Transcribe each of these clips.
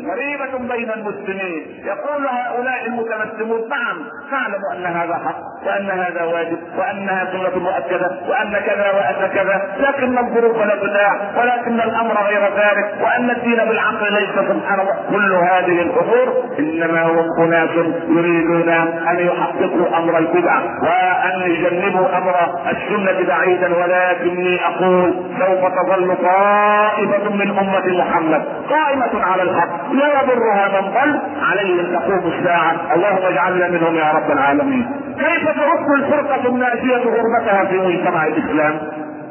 غريبة بين المسلمين. يقول هؤلاء المتمسكون نعم نعلم أن هذا حق وأن هذا واجب. وأنها سنة مؤكدة وأن كذا وأن كذا لكن الظروف لا تداع ولكن الأمر غير ذلك وأن الدين بالعقل ليس سبحانه كل هذه الأمور إنما هم أناس يريدون أن يحققوا أمر البدع وأن يجنبوا أمر السنة بعيدا ولكني أقول سوف تظل طائفة من أمة محمد قائمة على الحق لا يضرها من ضل عليه ان تقوم الساعة. اللهم اجعلنا منهم يا رب العالمين. كيف ترد الفرقة الناجية غربتها في مجتمع الإسلام.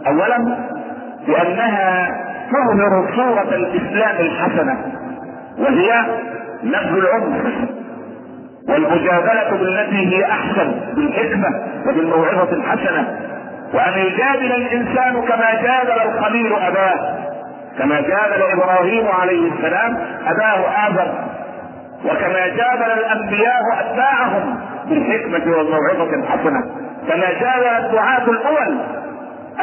أولا لأنها تظهر صورة الإسلام الحسنة وهي نبذ العنف والمجادلة بالتي هي أحسن بالحكمة وبالموعظة الحسنة. وأن يجادل الإنسان كما جادل الخليل أباه كما جادل إبراهيم عليه السلام أباه آدم وكما جادل الأنبياء أتباعهم. بالحكمه والموعظة الحسنة كما جادل الدعاة الأول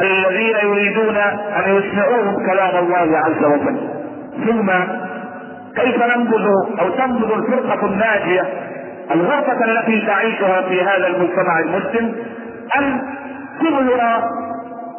الذين يريدون أن يسمعوهم كلام الله عز وجل. ثم كيف ننبذ أو تنبذ الفرقة الناجية الغرفة التي تعيشها في هذا المجتمع المسلم أن تظهر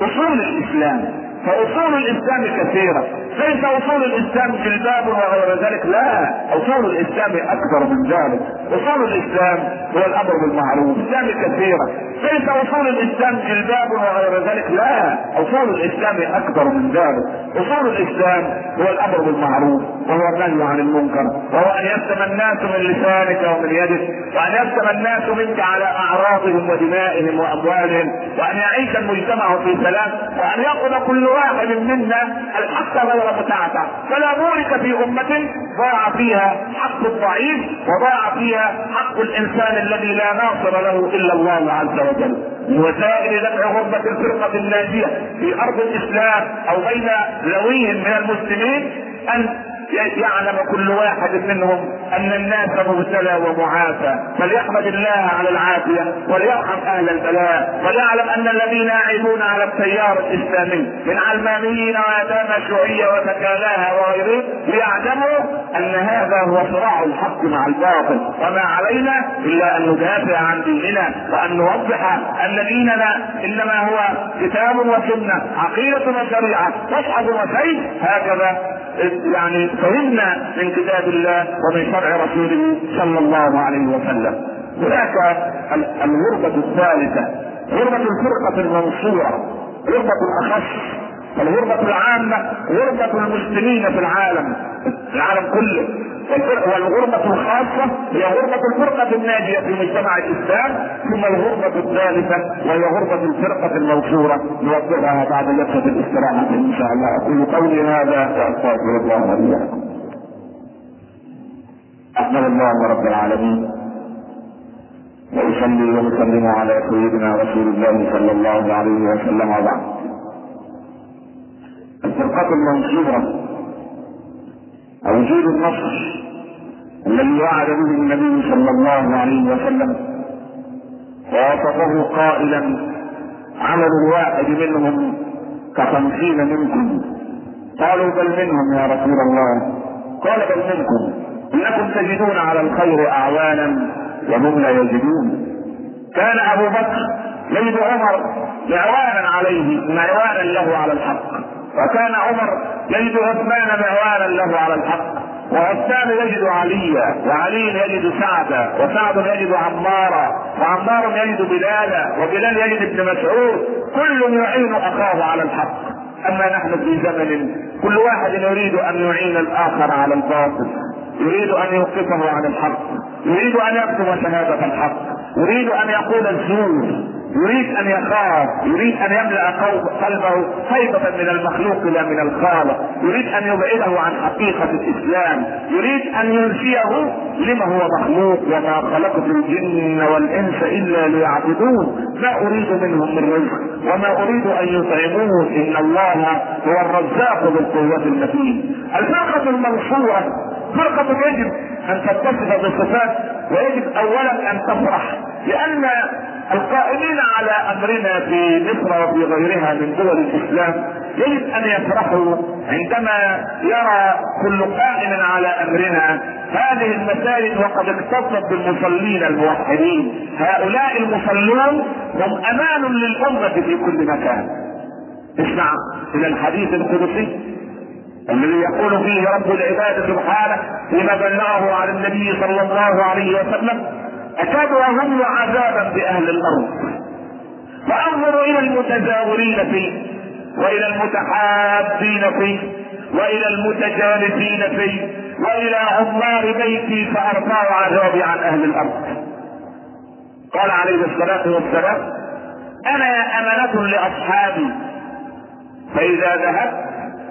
أصول الإسلام. فأصول الإسلام كثيرة. ليس أصول الإسلام جلباب وغير ذلك لا. أصول الإسلام أكبر من ذلك. أصول الإسلام هو الأمر بالمعروف الإسلام كثيرة. ليس أصول الإسلام جلباب وغير ذلك لا. أصول الإسلام أكبر من ذلك. أصول الإسلام هو الأمر بالمعروف وهو النهي عن المنكر وهو أن يسلم الناس من لسانك ومن يدك وأن يسلم الناس منك على أعراضهم ودمائهم وأموالهم وأن يعيش المجتمع في سلام وأن يأخذ كل واحد منا الحق متعتع فلا بورك في أمة ضاع فيها حق الضعيف وضاع فيها حق الإنسان الذي لا ناصر له إلا الله عز وجل. من وسائل دفع غربة الفرقة الناجية في أرض الإسلام أو بين ذويهم من المسلمين أن يعلم كل واحد منهم أن الناس مبتلى ومعافى فليحمد الله على العافية وليرحم أهل البلاء وليعلم أن الذين يعيبون على التيار الإسلامي من علمانيين ويتامى شيوعية وتكالاها وغيره ليعلموا أن هذا هو صراع الحق مع الباطل وما علينا إلا أن ندافع عن ديننا وأن نوضح أن ديننا إنما هو كتاب وسنة عقيدة وشريعة مصحف وسيف هكذا يعني فهمنا من كتاب الله ومن شرع رسوله صلى الله عليه وسلم. هناك الغربة الثالثة غربة الفرقة المنصورة غربة الأخص. الغربة العامة غربة المسلمين في العالم العالم كله. والغربة الخاصة هي غربة الفرقة الناجية في مجتمع الإسلام ثم الغربة الثالثة وهي غربة الفرقة المنصورة نوضحها بعد جلسة الاستراحة إن شاء الله. أقول قولي هذا وأستغفر الله وإياكم أحمد الله رب العالمين. وأصلي وأسلم على سيدنا رسول الله صلى الله عليه وسلم. وبعد الفرقة المنصورة وجود النصر الذي وعد به النبي صلى الله عليه وسلم ووصفه قائلا عمل الواحد منهم كخمسين منكم. قالوا بل منهم يا رسول الله. قال بل منكم. إنكم تجدون على الخير اعوانا وهم لا يجدون. كان أبو بكر يجد عمر معوانا عليه معوانا له على الحق. وكان عمر يجد عثمان معوانا له على الحق وعثمان يجد عليا وعلي يجد سعدا وسعد يجد عمارا وعمار يجد بلالا وبلال يجد ابن مسعود كل يعين أخاه على الحق. أما نحن في زمن كل واحد يريد أن يعين الآخر على الباطل يريد أن يوقفه عن الحق يريد أن يكتب شهادة الحق يريد أن يقول الزور. يريد أن يخاف يريد أن يملأ قلبه هيبه من المخلوق لا من الخالق. يريد أن يبعده عن حقيقة الإسلام. يريد أن ينسيه لما هو مخلوق وما خلقت الجن والإنس إلا ليعبدون. ما أريد منهم من رزق وما أريد أن يطعمون إن الله هو الرزاق ذو القوة المتين. الفرقه المنصورة فرقه يجب أن تتصف بصفات ويجب اولا أن تفرح لأن القائمين على أمرنا في مصر وفي غيرها من دول الإسلام يجب أن يفرحوا عندما يرى كل قائم على أمرنا هذه المساجد وقد اكتظت بالمصلين الموحدين. هؤلاء المصلون هم أمان للأمة في كل مكان. اسمع إلى الحديث القدسي الذي يقول فيه رب العباد سبحانه فيما بلغه عن النبي صلى الله عليه وسلم اكاد اظن عذابا بأهل الأرض. وأنظر إلى المتزاورين فيه وإلى المتحابين فيه وإلى المتجالسين فيه وإلى عمار بيتي فأرفع عذابي عن أهل الأرض. قال عليه الصلاة والسلام أنا امانه لأصحابي. فإذا ذهبت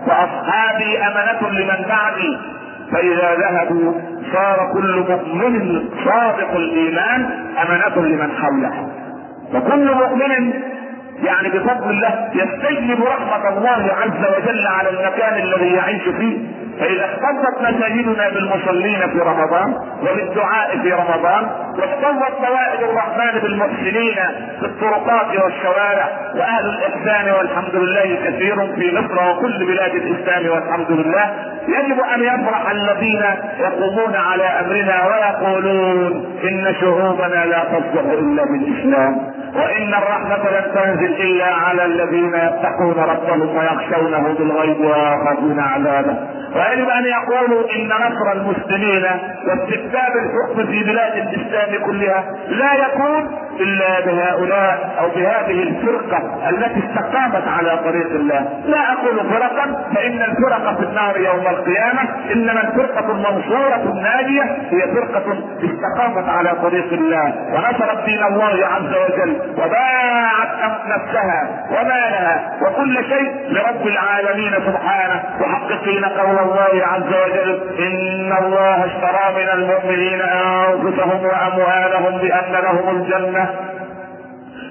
واصحابي أمنة لمن بعدي. فإذا ذهبوا صار كل مؤمن صادق الإيمان امنه لمن حوله. وكل مؤمن يعني بفضل الله يستجلب رحمة الله عز وجل على المكان الذي يعيش فيه. فإذا اختلطت مساجدنا بالمصلين في رمضان وبالدعاء في رمضان واختلطت موائد الرحمن بالمحسنين في الطرقات والشوارع وأهل الإحسان والحمد لله كثير في مصر وكل بلاد الإسلام والحمد لله يجب أن يفرح الذين يقومون على أمرنا ويقولون إن شعوبنا لا تصلح إلا بالإسلام. وإن الرحمة لن تنزل إلا على الذين يتقون ربهم ويخشونه بالغيب ويخافون عذابه. ويجب أن يقولوا إن نصر المسلمين واستتباب الحكم في بلاد الإسلام كلها لا يكون إلا بهؤلاء أو بهذه الفرقة التي استقامت على طريق الله. لا أقول فرقا فإن الفرق في النار يوم القيامة إنما الفرقة المنصورة الناجية هي فرقة استقامت على طريق الله. ونصرت دين الله عز وجل. وباعت نفسها ومالها وكل شيء لرب العالمين سبحانه. محققين قول الله عز وجل إن الله اشترى من المؤمنين أنفسهم وأموالهم بأن لهم الجنة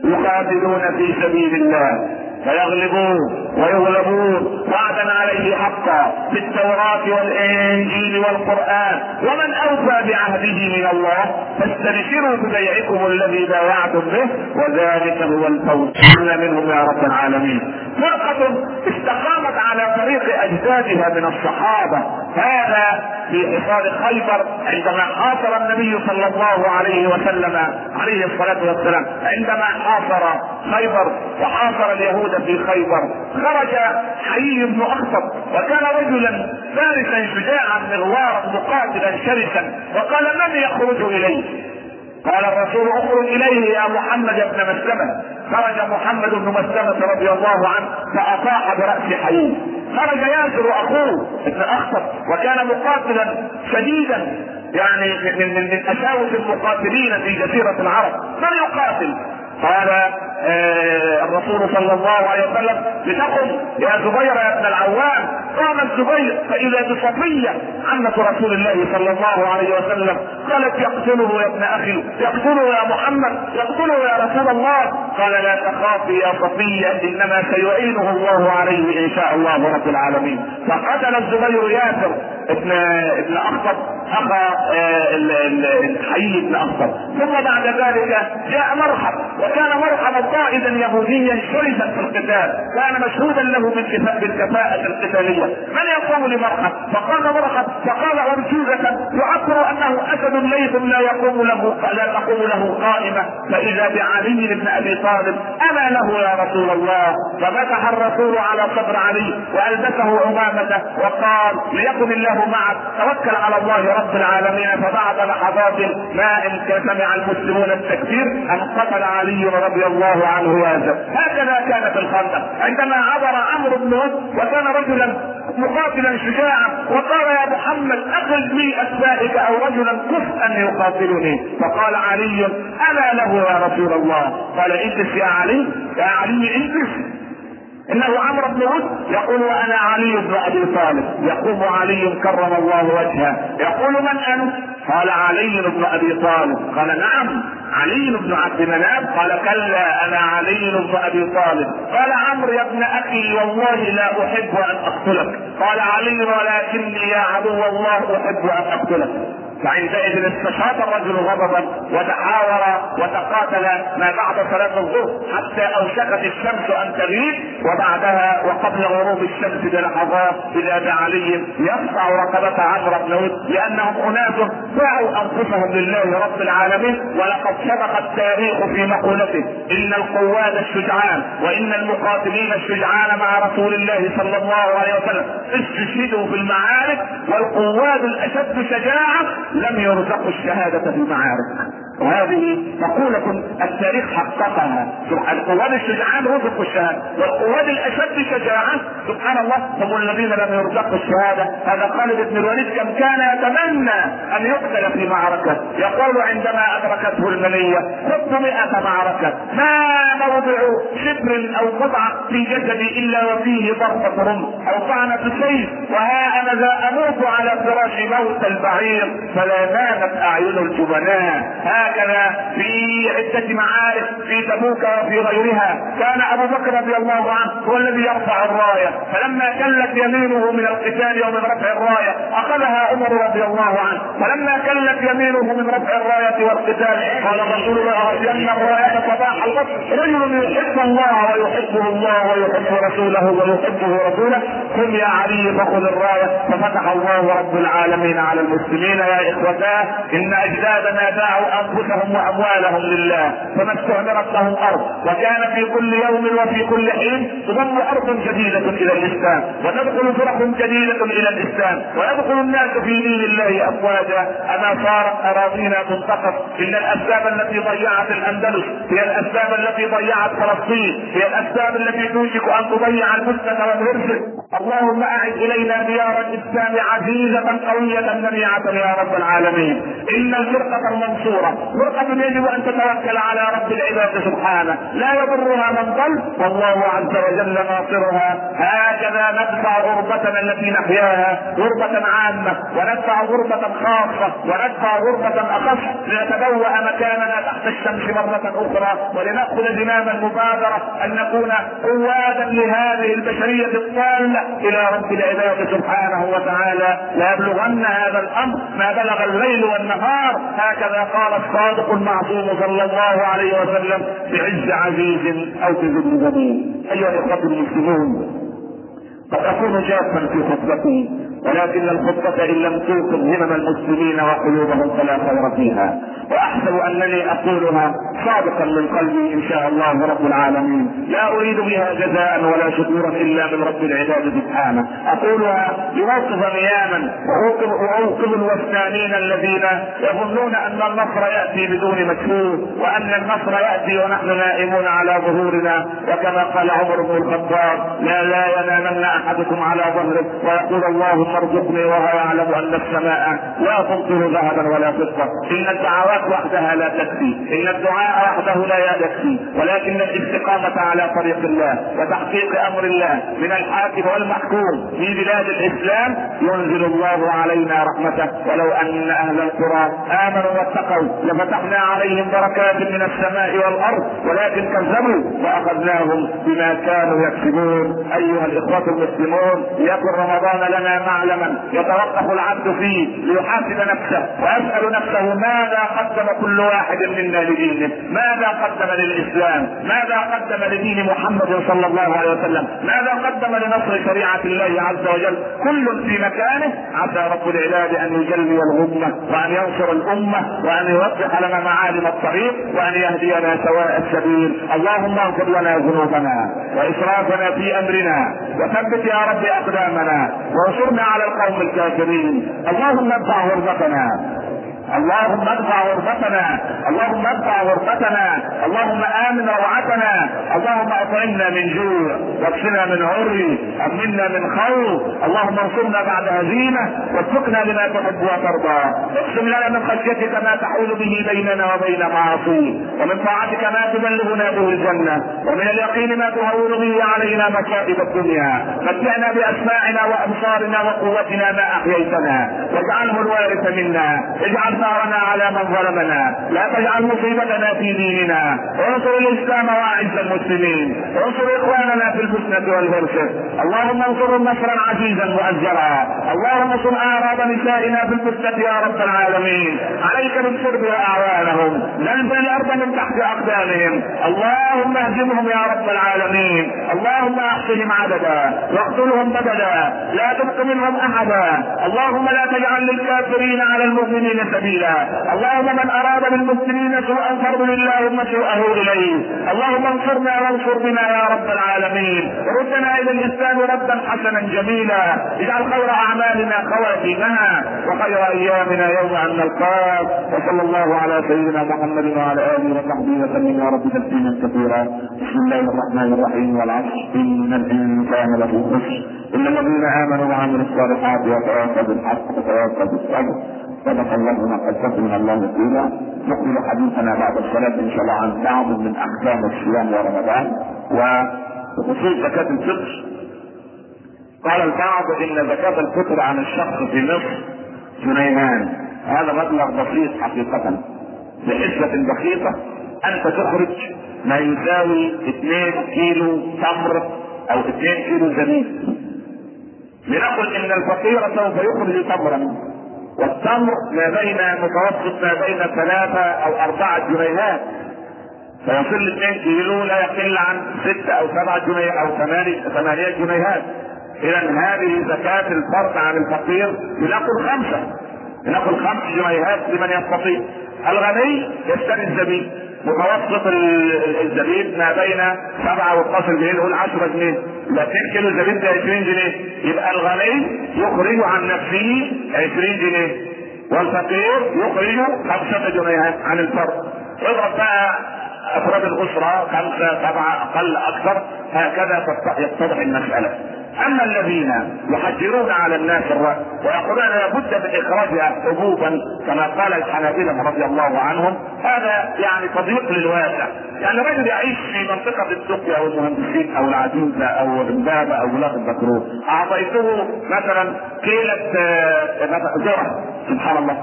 يقاتلون في سبيل الله فيغلبون ويغلبون. وعدا عليه حقا في التوراة والإنجيل والقرآن. ومن أوفى بعهده من الله فاستبشروا ببيعكم الذي بايعتم به وذلك هو الفوز. منهم يا رب العالمين. فرقة استقامت على طريق أجدادها من الصحابة. هذا في حصار خيبر عندما حاصر النبي صلى الله عليه وسلم عليه الصلاة والسلام. عندما حاصر خيبر وحاصر اليهود في خيبر خرج حيي بن اخطب وكان رجلا فارسا شجاعا مغوارا مقاتلا شرسا وقال من يخرج إليه؟ قال الرسول اخرج إليه يا محمد بن مسلمة. خرج محمد بن مسلمة رضي الله عنه فاطاح برأس حي. خرج ياسر أخوه ابن أخطب وكان مقاتلا شديدا. يعني من من من اشاوس المقاتلين في جزيرة العرب. من يقاتل؟ قال آه الرسول صلى الله عليه وسلم لتقم يا زبير يا ابن العوام. قام الزبير فإذا بصفية عمة رسول الله صلى الله عليه وسلم قالت يقتله يا ابن أخي يقتله يا محمد يقتله يا رسول الله. قال لا تخافي يا صفية إنما سيعينه الله عليه إن شاء الله رب العالمين. فقتل الزبير ياسر ابن ابن أخطب. أخا الحي بن اخطب ثم بعد ذلك جاء مرحب وكان مرحبا قائدا يهوديا شرسا في القتال كان مشهودا له بالكفاءة القتالية. من يقوم لمرحب؟ فقال مرحب فقال ارجوزة يعبر أنه أسد ليث لا يقوم له لا تقوم له قائمة. فإذا بعلي بن أبي طالب أنا له يا رسول الله. ففتح الرسول على صدر علي وألبسه عمامته وقال ليكن الله معك توكل على الله رب العالمين فبعد لحظات ما إن سمع المسلمون التكبير أن قتل علي رضي الله عنه ياسر هكذا كان في الخندق. عندما عبر عمرو بن وكان رجلا مقاتلا شجاعا وقال يا محمد اخرج لي اسمائك أو رجلا كفءا يقاتلني فقال علي أنا له يا رسول الله. قال اجلس يا علي يا علي اجلس إنه عمرو بن هود يقول وأنا علي بن أبي طالب. يقوم علي كرم الله وجهه. يقول من أنت؟ قال علي بن أبي طالب. قال نعم علي بن عبد مناف قال كلا أنا علي بن أبي طالب. قال عمرو يا ابن أخي والله لا أحب أن أقتلك. قال علي ولكني يا عدو الله أحب أن أقتلك. فعندئذ استشاط الرجل غضبا وتحاور وتقاتل ما بعد صلاة الظهر حتى أوشكت الشمس أن تغيب وبعدها وقبل غروب الشمس بلحظات إذا علي يقطع رقبة عمرو بن لأنهم أناس باعوا أنفسهم لله رب العالمين ولقد سبق التاريخ في مقولته إن القواد الشجعان وإن المقاتلين الشجعان مع رسول الله صلى الله عليه وسلم استشهدوا في المعارك والقواد الأشد شجاعة لم يرزقوا الشهادة في المعارك وهذه مقولة التاريخ حققها. القواد الشجعان رزقوا الشهادة والقواد الأشد شجاعة سبحان الله هم الذين لم يرزقوا الشهادة. هذا خالد بن الوليد كم كان يتمنى أن يقتل في معركة. يقول عندما أدركته المنية خذت مئة معركة. ما موضع شبر أو قطعة في جسدي إلا وفيه ضربة رمح أو طعنة سيف وها أنا ذا أموت على فراش موت البعير. فلا نامت أعين الجبناء. هكذا في عدة معارك في تبوك وفي غيرها. كان أبو بكر رضي الله عنه هو الذي يرفع الراية. فلما كلت يمينه من القتال ومن رفع الراية أخذها عمر رضي الله عنه. فلما كلت يمينه من رفع الراية والقتال قال الرسول لأرجن الراية صباح البصر. رجل يحب الله ويحبه الله ويحب رسوله ويحبه رسوله. قم يا علي فخذ الراية ففتح الله رب العالمين على المسلمين يا اخوتاه إن أجدادنا باعوا أنفسهم وأموالهم لله فما استعمرت لهم أرض وكان في كل يوم وفي كل حين تضم أرض جديدة إلى الإسلام وتدخل فرق جديدة إلى الإسلام ويدخل الناس في دين الله أفواجا أما صارت أراضينا تنتقص إن الأسباب التي ضيعت الأندلس هي الأسباب التي ضيعت فلسطين هي الأسباب التي توشك أن تضيع المسلم والهرس اللهم أعد إلينا ديار الإسلام عزيزة قوية منيعه يا رب العالمين. إن الفرقة المنصورة فرقة يجب ان تتوكل على رب العباد سبحانه. لا يضرها من ضل والله عز وجل ناصرها. هكذا ندفع غربتنا التي نحياها غربة عامة وندفع غربة خاصة وندفع غربة أخص لنتبوأ مكاننا تحت الشمس مرة أخرى ولنأخذ زمام المبادرة أن نكون قوادا لهذه البشرية الضالة إلى رب العباد سبحانه وتعالى. ليبلغن هذا الأمر. ما بلغ الليل والنهار هكذا قال الصادق المعصوم صلى الله عليه وسلم بعز عزيز أو بذل جميل أيها الإخوة المسلمون قد اكون جافا في خطبتي. ولكن الخطبة إن لم توقظ همم المسلمين وقلوبهم فلا خير فيها. وأحسب أنني أقولها صادقا من قلبي إن شاء الله رب العالمين. لا أريد بها جزاء ولا شكورا إلا من رب العباد سبحانه. أقولها لأوقظ نياما وأوقظ الوثنانين الذين يظنون أن النصر يأتي بدون مجهود وأن النصر يأتي ونحن نائمون على ظهورنا. وكما قال عمر بن الخطاب لا لا ينامن أحدكم على ظهره. ويقول الله اللهم ارزقني وهو يعلم أن السماء لا تمطر ذهبا ولا فضة. إن الدعوات وحدها لا تكفي. إن الدعاء وحده لا يكفي. ولكن الاستقامة على طريق الله وتحقيق أمر الله من الحاكم والمحكوم في بلاد الإسلام ينزل الله علينا رحمته. ولو أن أهل القرى آمنوا واتقوا لفتحنا عليهم بركات من السماء والأرض ولكن كذبوا وأخذناهم بما كانوا يكسبون. أيها الإخوة المسلمون يكن رمضان لنا معلما يتوقف العبد فيه ليحاسب نفسه ويسأل نفسه ماذا قدم كل واحد منا لدينه؟ ماذا قدم للإسلام؟ ماذا قدم لدين محمد صلى الله عليه وسلم؟ ماذا قدم لنصر شريعة الله عز وجل؟ كل في مكانه. عسى رب العباد أن يجلي الغمة وأن ينصر الأمة وأن يوضح لنا معالم الطريق وأن يهدينا سواء السبيل. اللهم اغفر لنا ذنوبنا وإسرافنا في أمرنا وثبت يا رب أقدامنا وانصرنا على القوم الكافرين. اللهم ادفع غربتنا اللهم ادفع غربتنا اللهم ادفع غربتنا اللهم امن روعتنا اللهم أطعمنا من جوع واكفنا من عري امنا من خوف. اللهم انصرنا بعد هزيمة واتركنا لما تحب وترضى. اقسم لنا من خشيتك ما تحول به بيننا وبين معاصيك ومن طاعتك ما تبلغنا به الجنة. ومن اليقين ما تهون به علينا مصائب الدنيا. متعنا بأسماعنا وأبصارنا وقوتنا ما أحييتنا. واجعله الوارث منا. اجعل ثارنا على من ظلمنا. لا تجعل مصيبتنا في ديننا. وانصر الاسلام واعز المسلمين. وانصر اخواننا في الفتنة والهرشه اللهم انصرهم نصرا عزيزا مؤزرا اللهم انصر اعراض نسائنا في الفتنة يا رب العالمين. عليك بالشرب واعوانهم زلزل الأرض من تحت أقدامهم. اللهم اهزمهم يا رب العالمين. اللهم احصهم عددا. واقتلهم بددا لا تبق منهم أحدا. اللهم لا تجعل للكافرين على المؤمنين سبيلا. اللهم من أراد بالمسلمين سوءا فارد اللهم سوءه إليه. اللهم انصرنا وانصر بنا يا رب العالمين. ردنا إلى الإسلام ردا حسنا جميلا. اجعل خير أعمالنا خواتيمها وخير أيامنا يوم أن نلقاك. وصلى الله على سيدنا محمد وعلى آله وصحبه وسلم. يا رب تسليما كثيرا. بسم الله الرحمن الرحيم والعصر. إن الإنسان لفي خسر. الا الذين آمنوا وعملوا الصالحات وتواصوا بالحق وتواصوا بالصبر. صدق الله ما قد من الله قيلا نكمل حديثنا بعد الصلاة إن شاء الله عن بعض من أحكام الصيام ورمضان. وخصوص زكاة الفطر. قال البعض إن زكاة الفطر عن الشخص في مصر جنيهان هذا مبلغ بسيط حقيقة. بحسبة بسيطة أنت تخرج ما يساوي 2 كيلو تمر أو 2 كيلو زبيب لنقل إن الفقير سوف يخرج تمرا. والتمر ما بين متوسط ما بين ثلاثة أو أربعة جنيهات. فيصل 2 كيلو لا يقل عن ستة أو سبعة جنيه أو ثمانية ثمانية جنيهات. إذا هذه زكاة الفرد عن الفقير لنقل خمسة. لنقل خمس جنيهات لمن يستطيع. الغني يشتري الزبيب. متوسط الزبيب ما بين 7 و12 جنيه نقول 10 جنيه. 2 كيلو زبيب ده 20 جنيه. يبقى الغني يخرج عن نفسه 20 جنيه. والفقير يخرج 5 جنيهات عن الفرد. اضرب بقى أفراد الأسرة خمسة سبعة أقل أكثر. هكذا يتضح المسألة. أما الذين يحجرون على الناس الراي ويقولون لابد من إخراجها حبوبا كما قال الحنابلة رضي الله عنهم هذا يعني تضييق للواسع يعني رجل يعيش في منطقة السقيا أو المهندسين أو العجوزة أو البابه أو بلاد البترول أعطيته مثلا كيلة ذره سبحان الله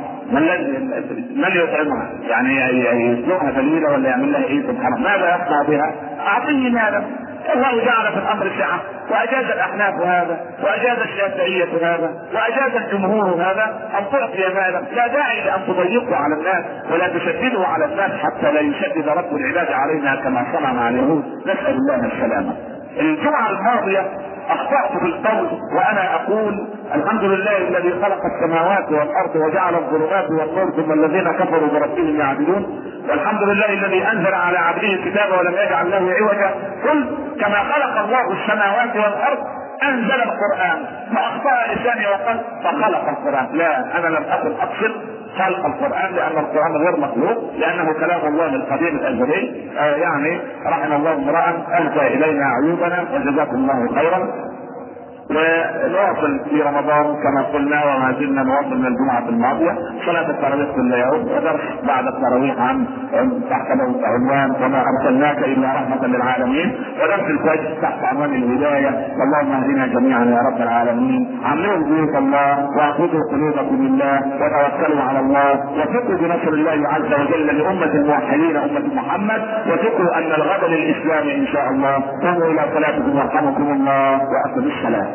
من يطعمها؟ يعني يسلقها دليله ولا يعمل لها إيه سبحان الله؟ ماذا يصنع بها؟ أعطيه ماذا؟ الله جعل في الأمر سعه وأجاز الأحناف هذا وأجاز الشافعية هذا وأجاز الجمهور هذا أن تعطي ماذا لا داعي لأن تضيقوا على الناس ولا تشددوا على الناس حتى لا يشدد رب العباد علينا كما صنع مع اليهود. نسأل الله السلامة. الجمعه الماضيه أخطأت في القول وأنا أقول الحمد لله الذي خلق السماوات والأرض وجعل الظلمات والنور ثم الذين كفروا بربهم يعدلون. والحمد لله الذي أنزل على عبده الكتاب ولم يجعل له عوجا. قل كما خلق الله السماوات والأرض أنزل القرآن. فأخطأ لساني وقال فخلق القرآن. لا أنا لم اكن أقصد خلق القرآن لأن القرآن غير مخلوق لأنه كلام الله القديم الأزلي. آه يعني رحم الله امرا اهدى إلينا عيوبنا وجزاكم الله خيرا. ونواصل في رمضان كما قلنا وما زلنا نواصل من الجمعة الماضية. صلاة التراويح كل يوم ودرس بعد التراويح عن تحت عنوان وما أرسلناك إلا رحمة للعالمين. ودرس الفجر تحت عنوان الهداية. اللهم اهدنا جميعا يا رب العالمين. عمروا بيوت الله واخذوا قلوبكم بالله وتوكلوا على الله. وثقوا بنصر الله عز وجل لأمة الموحدين أمة محمد. وثقوا أن الغد للإسلام إن شاء الله. قوموا إلى صلاتكم يرحمكم الله. وأقم السلام